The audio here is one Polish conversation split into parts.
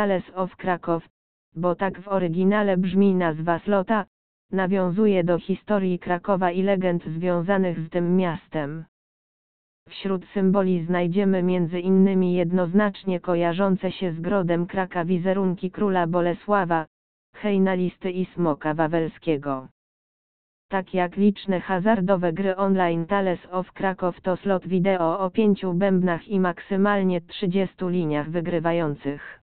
Tales of Krakow, bo tak w oryginale brzmi nazwa slota, nawiązuje do historii Krakowa i legend związanych z tym miastem. Wśród symboli znajdziemy między innymi jednoznacznie kojarzące się z grodem Kraka wizerunki króla Bolesława, hejnalisty i smoka wawelskiego. Tak jak liczne hazardowe gry online Tales of Krakow to slot wideo o pięciu bębnach i maksymalnie 30 liniach wygrywających.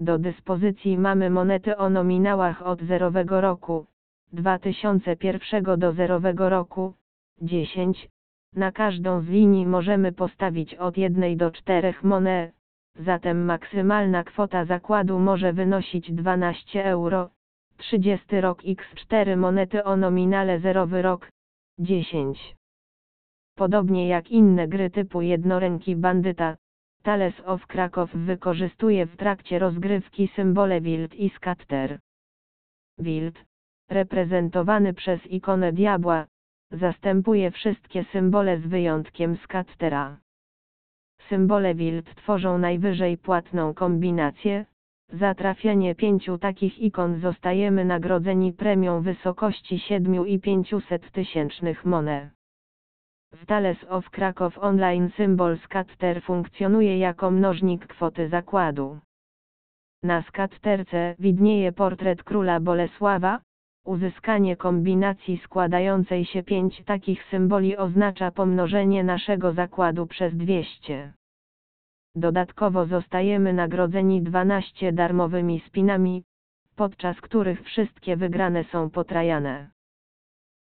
Do dyspozycji mamy monety o nominałach od zerowego roku, 2001 do zerowego roku, 10. Na każdą z linii możemy postawić od 1 do 4 monet, zatem maksymalna kwota zakładu może wynosić 12 euro. 30 rok x4 monety o nominale zerowy rok, 10. Podobnie jak inne gry typu jednoręki bandyta, Tales of Krakow wykorzystuje w trakcie rozgrywki symbole wild i scatter. Wild, reprezentowany przez ikonę diabła, zastępuje wszystkie symbole z wyjątkiem scattera. Symbole wild tworzą najwyżej płatną kombinację, za trafienie pięciu takich ikon zostajemy nagrodzeni premią wysokości 7,5 tysięcznych monet. W Tales of Krakow Online symbol scatter funkcjonuje jako mnożnik kwoty zakładu. Na skatterce widnieje portret króla Bolesława. Uzyskanie kombinacji składającej się pięć takich symboli oznacza pomnożenie naszego zakładu przez 200. Dodatkowo zostajemy nagrodzeni 12 darmowymi spinami, podczas których wszystkie wygrane są potrajane.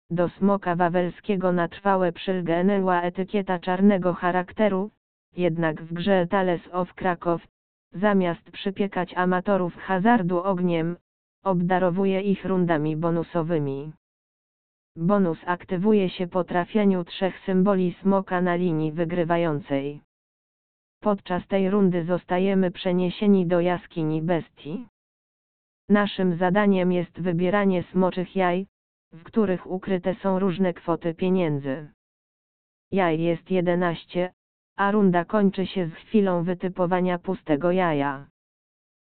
Do smoka wawelskiego na trwałe przylgnęła etykieta czarnego charakteru, jednak w grze Tales of Krakow, zamiast przypiekać amatorów hazardu ogniem, obdarowuje ich rundami bonusowymi. Bonus aktywuje się po trafieniu trzech symboli smoka na linii wygrywającej. Podczas tej rundy zostajemy przeniesieni do jaskini bestii. Naszym zadaniem jest wybieranie smoczych jaj, w których ukryte są różne kwoty pieniędzy. Jaj jest 11, a runda kończy się z chwilą wytypowania pustego jaja.